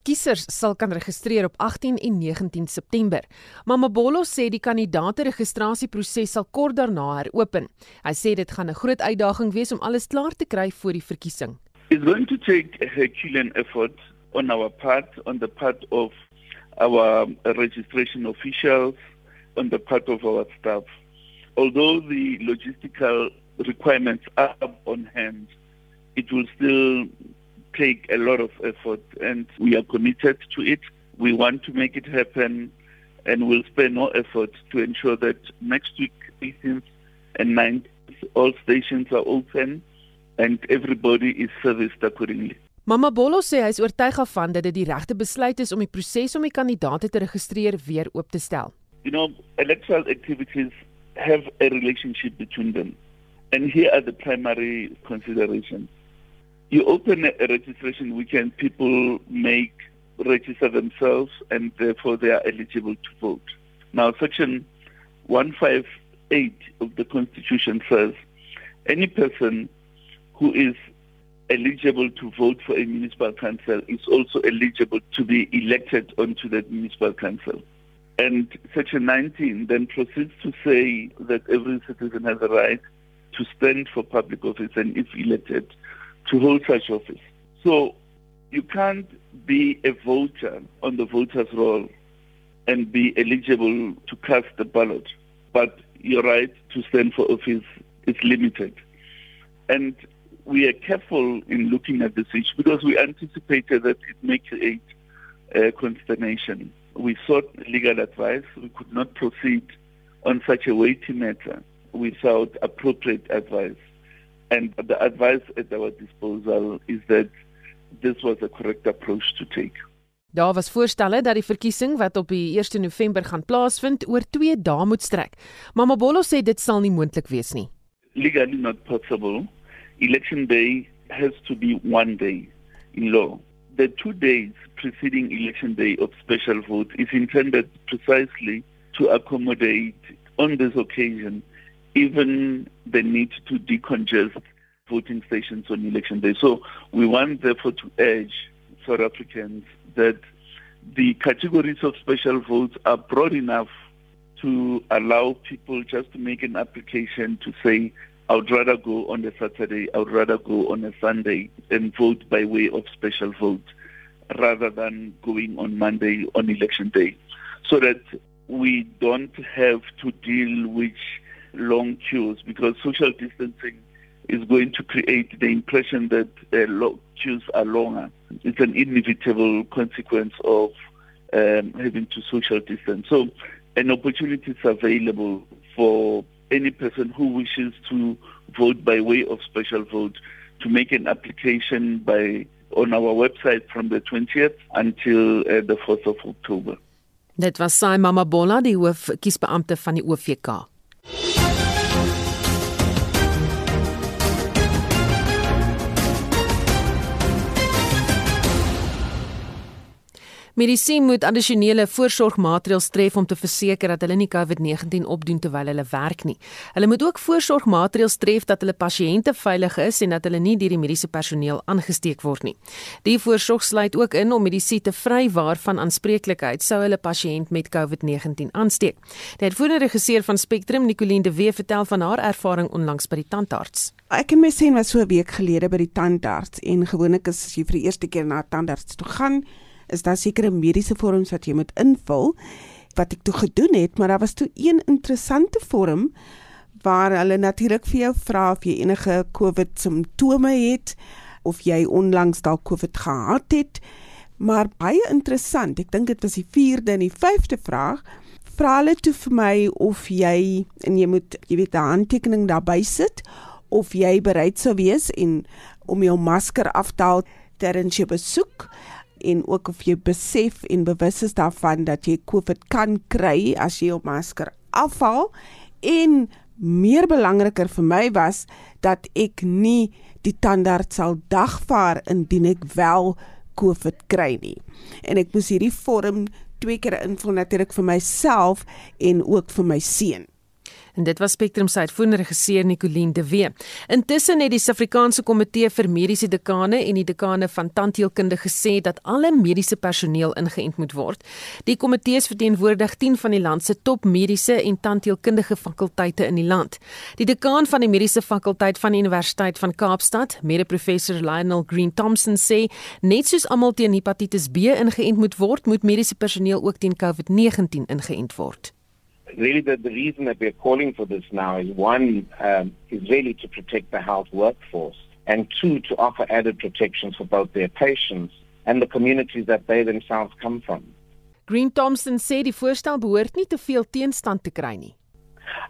Kiesers sal kan registreer op 18 en 19 September. Mamabolo sê die kandidaate registrasieproses sal kort daarna heropen. Hy sê dit gaan 'n groot uitdaging wees om alles klaar te kry vir die verkiesing. It's going to take a Herculean effort on our part on the part of our registration officials on the part of our staff. Although the logistical requirements are on hand, it will still take a lot of effort and we are committed to it. We want to make it happen and we'll spend no effort to ensure that next week, 18th and 19th, all stations are open and everybody is serviced accordingly. Mama Bolo sê hy is oortuig van dat dit die regte besluit is om die proses om die kandidaate te registreer weer oop te stel. You know, electoral activities have a relationship between them. And here are the primary considerations. You open a registration weekend, people make register themselves and therefore they are eligible to vote. Now, Section 158 of the Constitution says any person who is eligible to vote for a municipal council is also eligible to be elected onto that municipal council. And Section 19 then proceeds to say that every citizen has a right to stand for public office and, if elected, to hold such office. So you can't be a voter on the voters roll and be eligible to cast the ballot, but your right to stand for office is limited. And we are careful in looking at this issue because we anticipated that it may create consternation. We sought legal advice. We could not proceed on such a weighty matter without appropriate advice. And the advice at our disposal is that this was a correct approach to take. Daar was voorstelle dat die verkiesing wat op die 1 November gaan plaasvind oor 2 dae moet strek. Mamabolo sê dit sal nie moontlik wees nie. Legally not possible. Election day has to be one day in law. The two days preceding election day of special vote is intended precisely to accommodate on this occasion even the need to decongest voting stations on election day. So we want therefore to urge South Africans that the categories of special votes are broad enough to allow people just to make an application to say, I would rather go on a Saturday, I would rather go on a Sunday and vote by way of special vote rather than going on Monday on election day. So that we don't have to deal with long queues because social distancing is going to create the impression that uh, queues are longer. It's an inevitable consequence of um, having to social distance. So an opportunity is available for any person who wishes to vote by way of special vote to make an application by on our website from the 20th until uh, the 4th of October. Dit was Sai Mamabola, die hoof kiesbeampte van die OVK. Medisyne moet addisionele voorsorgmaatreëls tref om te verseker dat hulle nie COVID-19 opdoen terwyl hulle werk nie. Hulle moet ook voorsorgmaatreëls tref dat hulle pasiënte veilig is en dat hulle nie deur die mediese personeel aangesteek word nie. Die voorsorg sluit ook in om medisyne te vrywaar van aanspreeklikheid sou hulle pasiënt met COVID-19 aansteek. Die uitvoerende regisseur van Spectrum, Nicoline de Wee, vertel van haar ervaring onlangs by die tandarts. Ek en my sien was so 'n week gelede by die tandarts en gewoonlik as jy vir die eerste keer na 'n tandarts toe gaan, is daar sekere mediese vorms wat jy moet invul wat ek toe gedoen het, maar daar was toe een interessante vorm waar hulle natuurlik vir jou vra of jy enige COVID simptome het of jy onlangs dalk COVID gehad het. Maar baie interessant, ek dink dit was die 4de en die 5de vraag. Vra hulle toe vir my of jy en jy moet jy weet 'n handtekening daarby sit of jy bereid sou wees en om jou masker af te haal terwyl jy besoek en ook of jy besef en bewus is daarvan dat jy COVID kan kry as jy jou masker afhaal en meer belangriker vir my was dat ek nie die tandarts sal dagvaar indien ek wel COVID kry nie. En ek moes hierdie vorm twee keer invul natuurlik vir myself en ook vir my seun. En dit was Spectrum se uitvoerende regisseur Nicoline de Wee. Intussen het die Suid-Afrikaanse Komitee vir Mediese Dekane en die dekane van tandheelkunde gesê dat alle mediese personeel ingeënt moet word. Die komitee verteenwoordig 10 van die land se top mediese en tandheelkundige fakulteite in die land. Die dekaan van die mediese fakulteit van die Universiteit van Kaapstad, mede-professor Lionel Green Thompson sê, net soos almal teen hepatitis B ingeënt moet word, moet mediese personeel ook teen COVID-19 ingeënt word. Really the, the reason that we're calling for this now is one um, is really to protect the health workforce and two to offer added protections for both their patients and the communities that they themselves come from. Green Thompson sê die voorstel behoort nie te veel teenstand te kry nie.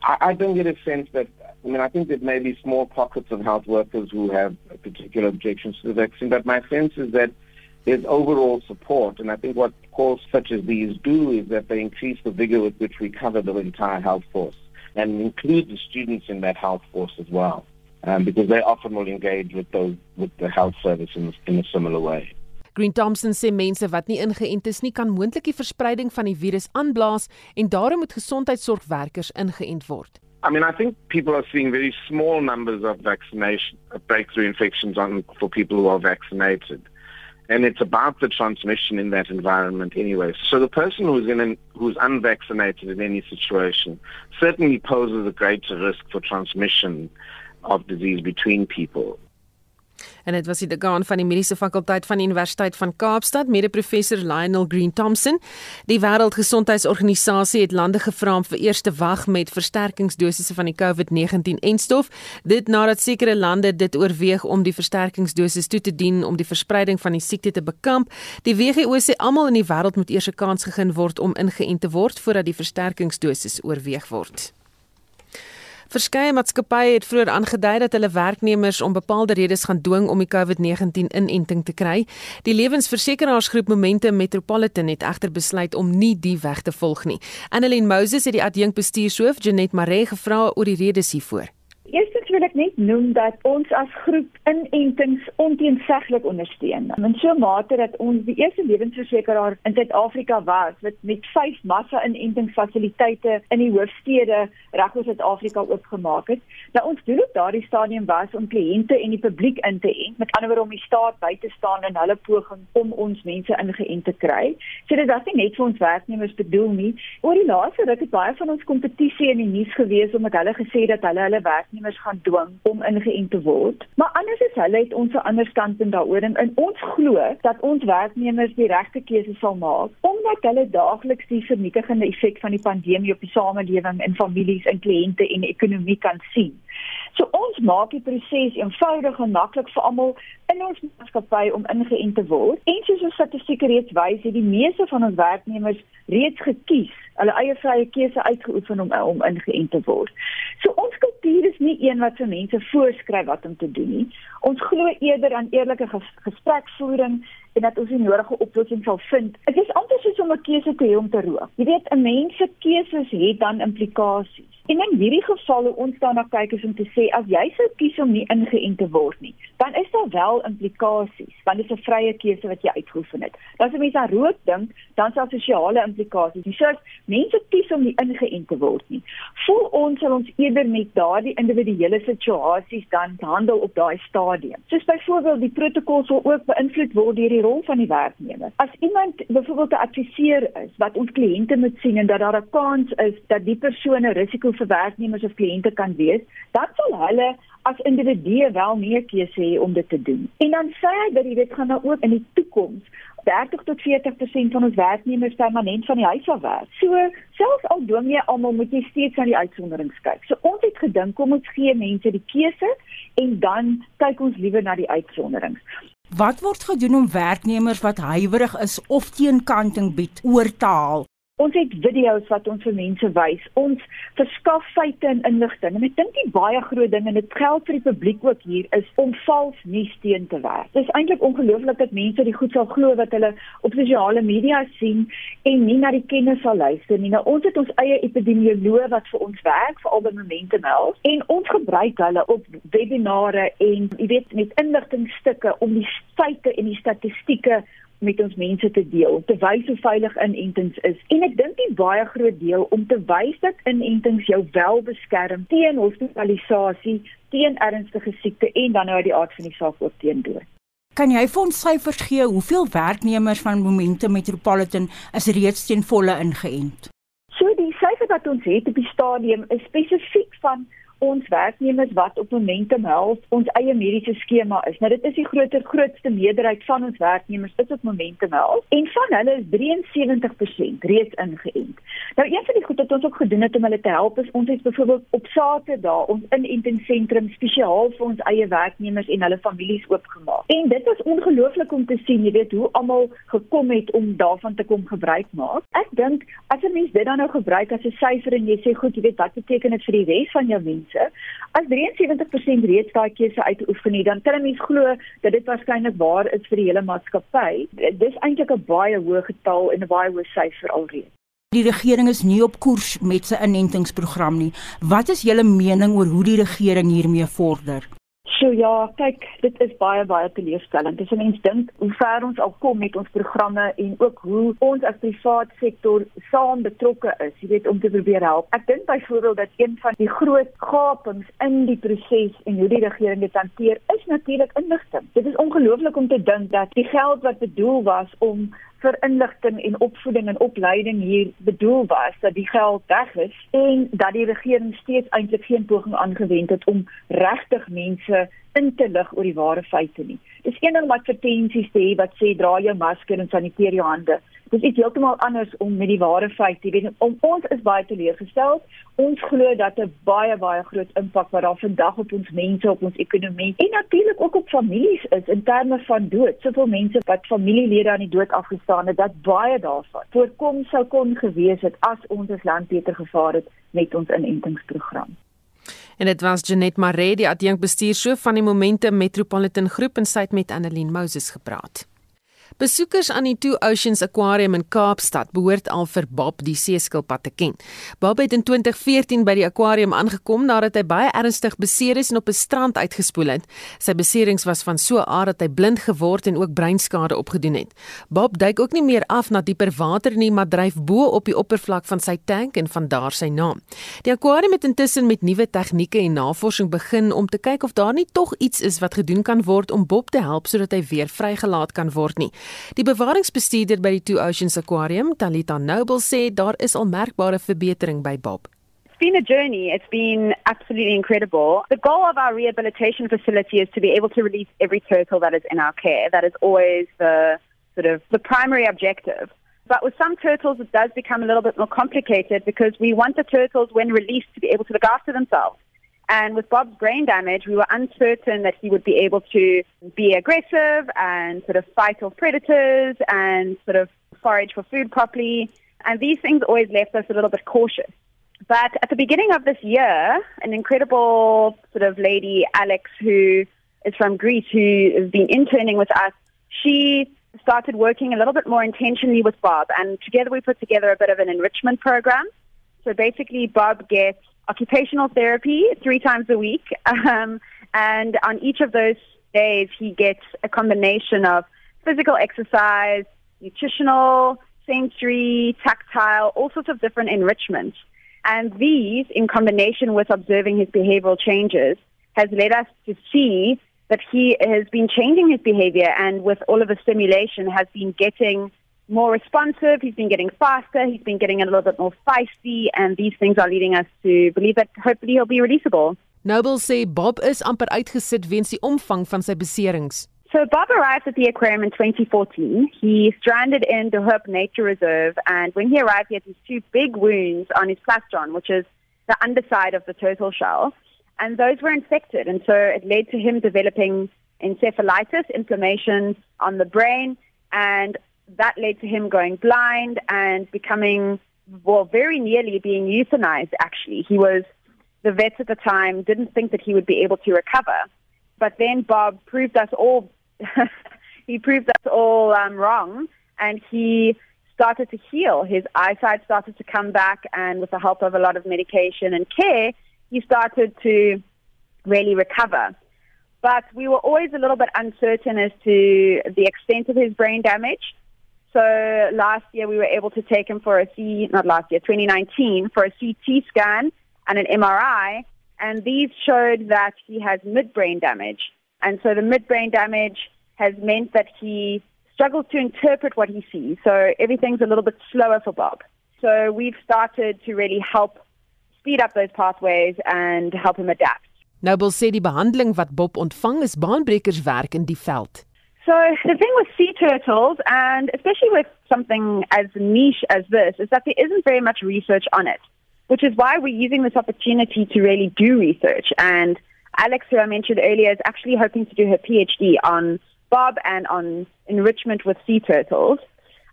I, I don't get a sense that I mean I think there may be small pockets of health workers who have particular objections to the vaccine but my sense is that there's overall support. And I think what calls such as these do is that they increase the vigor with which we cover the entire health force and include the students in that health force as well. Um, because they often will engage with those with the health service in, in a similar way. Green Thompson sê mense wat nie ingeënt is nie kan moontlik die verspreiding van die virus aanblaas en daarom moet gesondheidsorgwerkers ingeënt word. I mean, I think people are seeing very small numbers of vaccination, breakthrough infections on for people who are vaccinated. And it's about the transmission in that environment anyway. So the person who's in an, who's unvaccinated in any situation certainly poses a greater risk for transmission of disease between people. En dit was die dekaan van die mediese fakulteit van die Universiteit van Kaapstad, mede-professor Lionel Green Thompson. Die Wêreldgesondheidsorganisasie het lande gevra om vir eers te wag met versterkingsdosisse van die COVID-19-enstof, dit nadat sekere lande dit oorweeg om die versterkingsdosis toe te dien om die verspreiding van die siekte te bekamp. Die WHO sê almal in die wêreld moet eers 'n kans gegee word om ingeënt te word voordat die versterkingsdosis oorweeg word. Verskeie maatskappye het vroeër aangedui dat hulle werknemers om bepaalde redes gaan dwing om die COVID-19 inenting te kry. Die lewensversekeraarsgroep Momentum Metropolitan het egter besluit om nie die weg te volg nie. Annelien Moses het die adjunkbestuurshoof Janet Maree gevra oor die redes hiervoor. Eerstens wil ek net noem dat ons as groep inentings onteenseglik ondersteun. In so 'n mate dat ons die eerste lewensversekeraar in Suid-Afrika was wat met 5 massa-inentingsfasiliteite in die hoofstede reg oor Suid-Afrika oopgemaak het. Nou ons doel op daardie stadium was om kliënte en die publiek in te ent, met ander woorde om die staat by te staan in hulle poging om ons mense ingeënt te kry. So dit was nie net vir ons werknemers bedoel nie. Oor die laaste ruk het baie van ons kompetisie in die nuus gewees omdat hulle gesê dat hulle hulle werknemers gaan dwing om ingeënt te word. Maar anders is hulle het ons 'n ander standpunt daaroor en, en ons glo dat ons werknemers die regte keuse sal maak omdat hulle daagliks die vernietigende effek van die pandemie op die samelewing en families en kliënte en ekonomie kan sien. So ons maak die proses eenvoudig en maklik vir almal in ons maatskappy om ingeënt te word. En soos ons statistieke reeds wys, het die meeste van ons werknemers reeds gekies, hulle eie vrye keuse uitgeoefen om om ingeënt te word. So ons kultuur is nie een wat vir mense voorskryf wat om te doen nie. Ons glo eerder aan eerlike gespreksvoering en dat ons 'n nodige oplossing sal vind. Dit is amper soos om 'n keuse te hê om te rook. Jy weet, 'n mens se keuses het dan implikasies. En in hierdie geval hoe ons daarna kyk is om te sê as jy sou kies om nie ingeënt te word nie, dan is daar wel implikasies, want dit is 'n vrye keuse wat jy uitgeoefen het. Dan as jy aan rook dink, dan daar sosiale implikasies. Dis soos mense kies om nie ingeënt te word nie. Voel ons sal ons eerder met daardie individuele situasies dan handel op daai stadium. Soos byvoorbeeld die protokol sal ook beïnvloed word deur die rol van die werknemer. As iemand byvoorbeeld 'n adviseur is wat ons kliënte moet sien en dat daar 'n kans is dat die persoon 'n risiko vir werknemers of kliënte kan wees, dan sal hulle as individue wel meer keuse hê om dit te doen. En dan sê hy dat dit gaan nou ook in die toekoms 30 tot 40% van ons werknemers permanent van die huis af werk. So selfs al doen jy almal moet jy steeds aan die uitsonderings kyk. So ons het gedink kom ons gee mense die keuse en dan kyk ons liewer na die uitsonderings. Wat word gedoen om werknemers wat huiwerig is of teenkanting bied oor te haal Ons het video's wat ons vir mense wys. Ons verskaf feite en inligting. En ek dink die baie groot ding en dit geld vir die publiek ook hier is om vals nuus teen te werk. Dit is eintlik ongelooflik dat mense die goed sal glo wat hulle op sosiale media sien en nie na die kennis sal luister nie. Nou ons het ons eie epidemioloog wat vir ons werk vir al die momente nou en ons gebruik hulle op webinare en jy weet met inligtingstukke om die feite en die statistieke met ons mense te deel om te wys hoe veilig inentings is. En ek dink die baie groot deel om te wys dat inentings jou wel beskerm teen hospitalisasie, teen ernstige siekte en dan nou uit die aard van die saak ook teen dood. Kan jy vir ons syfers gee hoeveel werknemers van Momente Metropolitan is reeds teen volle ingeënt? So die syfer wat ons het op die stadium is spesifiek van ons werknemers wat op Momentum Health ons eie mediese skema is. Nou dit is die groter grootste meerderheid van ons werknemers is op Momentum Health en van hulle is 73% reeds ingeënt. Nou een van die goed wat ons ook gedoen het om hulle te help is ons het byvoorbeeld op Saterdag ons inentingsentrum spesiaal vir ons eie werknemers en hulle families oopgemaak. En dit was ongelooflik om te sien, jy weet hoe almal gekom het om daarvan te kom gebruik maak. Ek dink as 'n mens dit dan nou gebruik as 'n syfer en jy sê goed, jy weet wat beteken dit vir die res van jou mense? Mense. As 73% reeds daai keuse uitoefen het, dan kan 'n mens glo dat dit waarskynlik waar is vir die hele maatskappy. Dis eintlik 'n baie hoë getal en 'n baie hoë syfer alreeds. Die regering is nie op koers met sy inentingsprogram nie. Wat is julle mening oor hoe die regering hiermee vorder? So ja, kyk, dit is baie baie teleurstellend. Dis 'n mens dink hoe ver ons al kom met ons programme en ook hoe ons as privaat sektor saam betrokke is, jy weet, om te probeer help. Ek dink byvoorbeeld dat een van die groot gapings in die proses en hoe die regering dit hanteer, is natuurlik inligting. Dit is ongelooflik om te dink dat die geld wat bedoel was om vir inligting en opvoeding en opleiding hier bedoel was dat die geld weg is en dat die regering steeds eintlik geen poging aangewend het om regtig mense in te lig oor die ware feite nie. Dis een ding om advertensies te hê wat sê dra jou masker en saniteer jou hande. Dit is heeltemal anders om met die ware feite, jy weet, om ons is baie teleurgestel. Ons glo dat 'n baie baie groot impak wat daar vandag op ons mense, op ons ekonomie en natuurlik ook op families is in terme van dood. Soveel mense wat familielede aan die dood afgestaan het, dat baie daarvan voorkom sou kon gewees het as ons as land beter gevaar het met ons inentingsprogram. En dit was Janet Maree, die adjunkbestuurshoof van die Momentum Metropolitan Groep en sy het met Annelien Moses gepraat. Besoekers aan die Two Oceans Aquarium in Kaapstad behoort al vir Bob die seeskilpad te ken. Bob het in 2014 by die aquarium aangekom nadat hy baie ernstig beseer is en op 'n strand uitgespoel het. Sy beserings was van so 'n aard dat hy blind geword en ook breinskade opgedoen het. Bob duik ook nie meer af na dieper water nie, maar dryf bo op die oppervlak van sy tank en van daar sy naam. Die aquarium het intussen met nuwe tegnieke en navorsing begin om te kyk of daar nie tog iets is wat gedoen kan word om Bob te help sodat hy weer vrygelaat kan word nie. Die bewaringsbestuurder by die Two Oceans Aquarium, Talita Noble, sê daar is al merkbare verbetering by Bob. It's been a journey. It's been absolutely incredible. The goal of our rehabilitation facility is to be able to release every turtle that is in our care. That is always the sort of the primary objective. But with some turtles, it does become a little bit more complicated because we want the turtles, when released, to be able to look after themselves. And with Bob's brain damage, we were uncertain that he would be able to be aggressive and sort of fight off predators and sort of forage for food properly. And these things always left us a little bit cautious. But at the beginning of this year, an incredible sort of lady, Alex, who is from Greece, who has been interning with us, she started working a little bit more intentionally with Bob. And together we put together a bit of an enrichment program. So basically, Bob gets occupational therapy three times a week. Um, and on each of those days, he gets a combination of physical exercise, nutritional, sensory, tactile, all sorts of different enrichments. And these, in combination with observing his behavioral changes, has led us to see that he has been changing his behavior and with all of the stimulation has been getting more responsive, he's been getting faster, he's been getting a little bit more feisty, and these things are leading us to believe that hopefully he'll be releasable. Noble sê Bob is amper uitgesit weens die omvang van sy beserings. So Bob arrived at the aquarium in 2014. He stranded in the Herb Nature Reserve, and when he arrived, he had these two big wounds on his plastron, which is the underside of the turtle shell, and those were infected, and so it led to him developing encephalitis, inflammation on the brain, and that led to him going blind and becoming, well, very nearly being euthanized, actually. He was, the vets at the time didn't think that he would be able to recover. But then Bob proved us all, [laughs] he proved us all um, wrong, and he started to heal. His eyesight started to come back, and with the help of a lot of medication and care, he started to really recover. But we were always a little bit uncertain as to the extent of his brain damage. So last year we were able to take him for a C, not last year, 2019, for a CT scan and an MRI, and these showed that he has midbrain damage. And so the midbrain damage has meant that he struggles to interpret what he sees. So everything's a little bit slower for Bob. So we've started to really help speed up those pathways and help him adapt. Noble sê die behandeling wat Bob ontvang is baanbrekerswerk in die veld. So the thing with sea turtles, and especially with something as niche as this, is that there isn't very much research on it, which is why we're using this opportunity to really do research. And Alex, who I mentioned earlier, is actually hoping to do her PhD on Bob and on enrichment with sea turtles.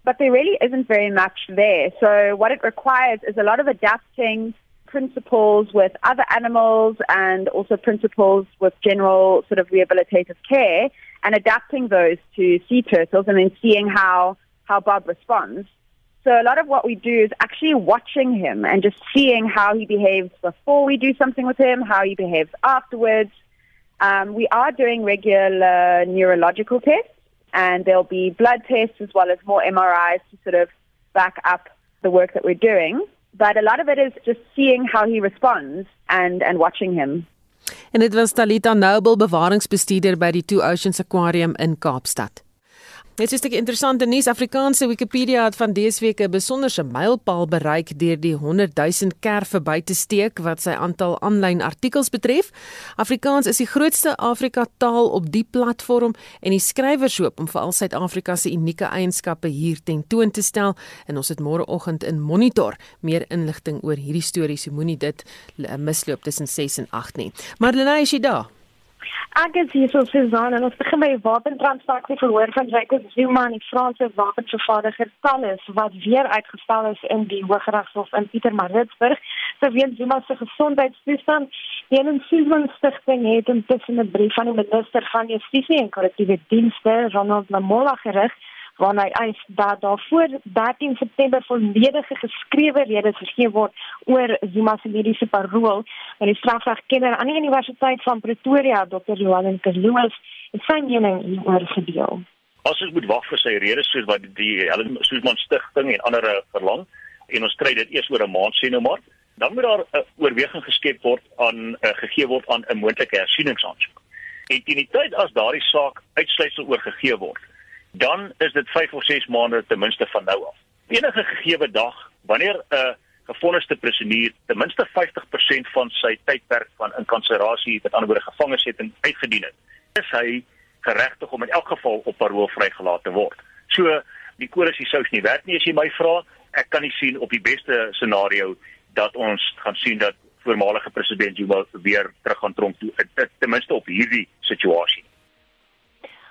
But there really isn't very much there. So what it requires is a lot of adapting principles with other animals and also principles with general sort of rehabilitative care and adapting those to sea turtles and then seeing how, how Bob responds. So a lot of what we do is actually watching him and just seeing how he behaves before we do something with him, how he behaves afterwards. Um, we are doing regular neurological tests and there'll be blood tests as well as more MRIs to sort of back up the work that we're doing. But a lot of it is just seeing how he responds and, and watching him. En dit was Talita Noble, bewaringsbestuurder by die Two Oceans Aquarium in Kaapstad. Dit is 'n interessante nuus. Afrikaanse Wikipedia het van dese week 'n besonderse mylpaal bereik deur die 100 000 kerve by te steek wat sy aantal aanlyn artikels betref. Afrikaans is die grootste Afrika taal op die platform en die skrywers hoop om veral Suid-Afrika se unieke eienskappe hier tentoon te stel. En ons het môreoggend in Monitor meer inligting oor hierdie storie. So moenie dit misloop tussen 6 en 8 nie. Marlene, is jy daar? Ek is hier so Suzan en ons begin by wapentransaksie verhoor van Jacob Zuma en die Franse wapenvervaardiger Thales wat weer uitgestel is in die Hooggeregshof in Pietermaritzburg. Weens Zuma se gesondheidstoestand, die Helen Stichting het intussen 'n brief aan die minister van Justisie en Korrektiewe Dienste, Ronald Lamola gerig waarna hy eis dat daar voor 13 September volledige geskrewe redes gegee word oor Zuma se mediese parol. En die strafregkenner aan die Universiteit van Pretoria, Dr. Johan Kerloos, het sy mening hieroor gedeel. As ons moet wag vir sy redes soos wat die Helen Suzman stigting en ander verlang en ons kry dit eers oor 'n maand sien nou maar, dan moet daar 'n oorweging geskep word aan uh, gegee word aan 'n moontlike hersieningsaansoek. En teen die tyd as daardie saak uitsluitsel oorgegee word, dan is dit 5 of 6 maande ten minste van nou af. Enige gegeewe dag wanneer 'n uh, gevonniste prisoner ten minste 50% van sy tydperk van inkarserasie, met ander woorde gevangenesetting uitgedien het, is hy geregtig om in elk geval op parol vrygelaat te word. So die kodes die sous nie werk nie as jy my vra. Ek kan nie sien op die beste scenario dat ons gaan sien dat voormalige president Zuma weer terug gaan tronk toe ten minste op hierdie situasie.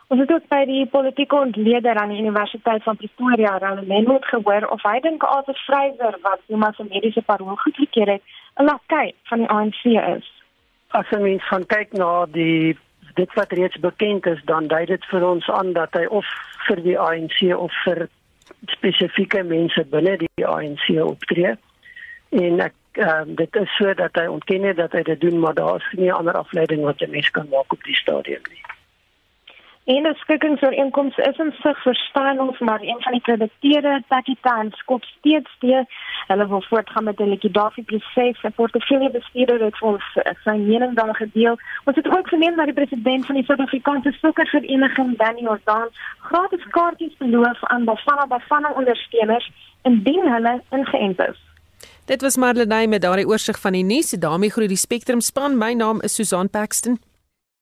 Ons het ook by die politieke ontleder aan die Universiteit van Pretoria, Ralph Menwood, gehoor of hy dink Arthur Fraser wat Zuma se mediese parol goedgekeur het, 'n lakai van die ANC is. As mens gaan kyk na die dit wat reeds bekend is, dan dui dit vir ons aan dat hy of vir die ANC of vir spesifieke mense binne die ANC optree. En ek um, dit is so dat hy ontken het dat hy dit doen, maar daar is nie ander afleiding wat 'n mens kan maak op die stadium nie. En die skikkingsooreenkoms is in sig verstaan ons maar een van die krediteure Pakistan skop steeds die hulle wil voortgaan met die liquidasie proses en portefeulje bestuurder het ons sy mening dan gedeel. Ons het ook verneem dat die president van die Suid-Afrikaanse sokkervereniging Danny Jordan gratis kaartjies beloof aan Bafana Bafana ondersteuners indien hulle ingeënt is. Dit was Marlenae met daardie oorsig van die nuus. daarmee groet die Spectrum span. My naam is Susan Paxton.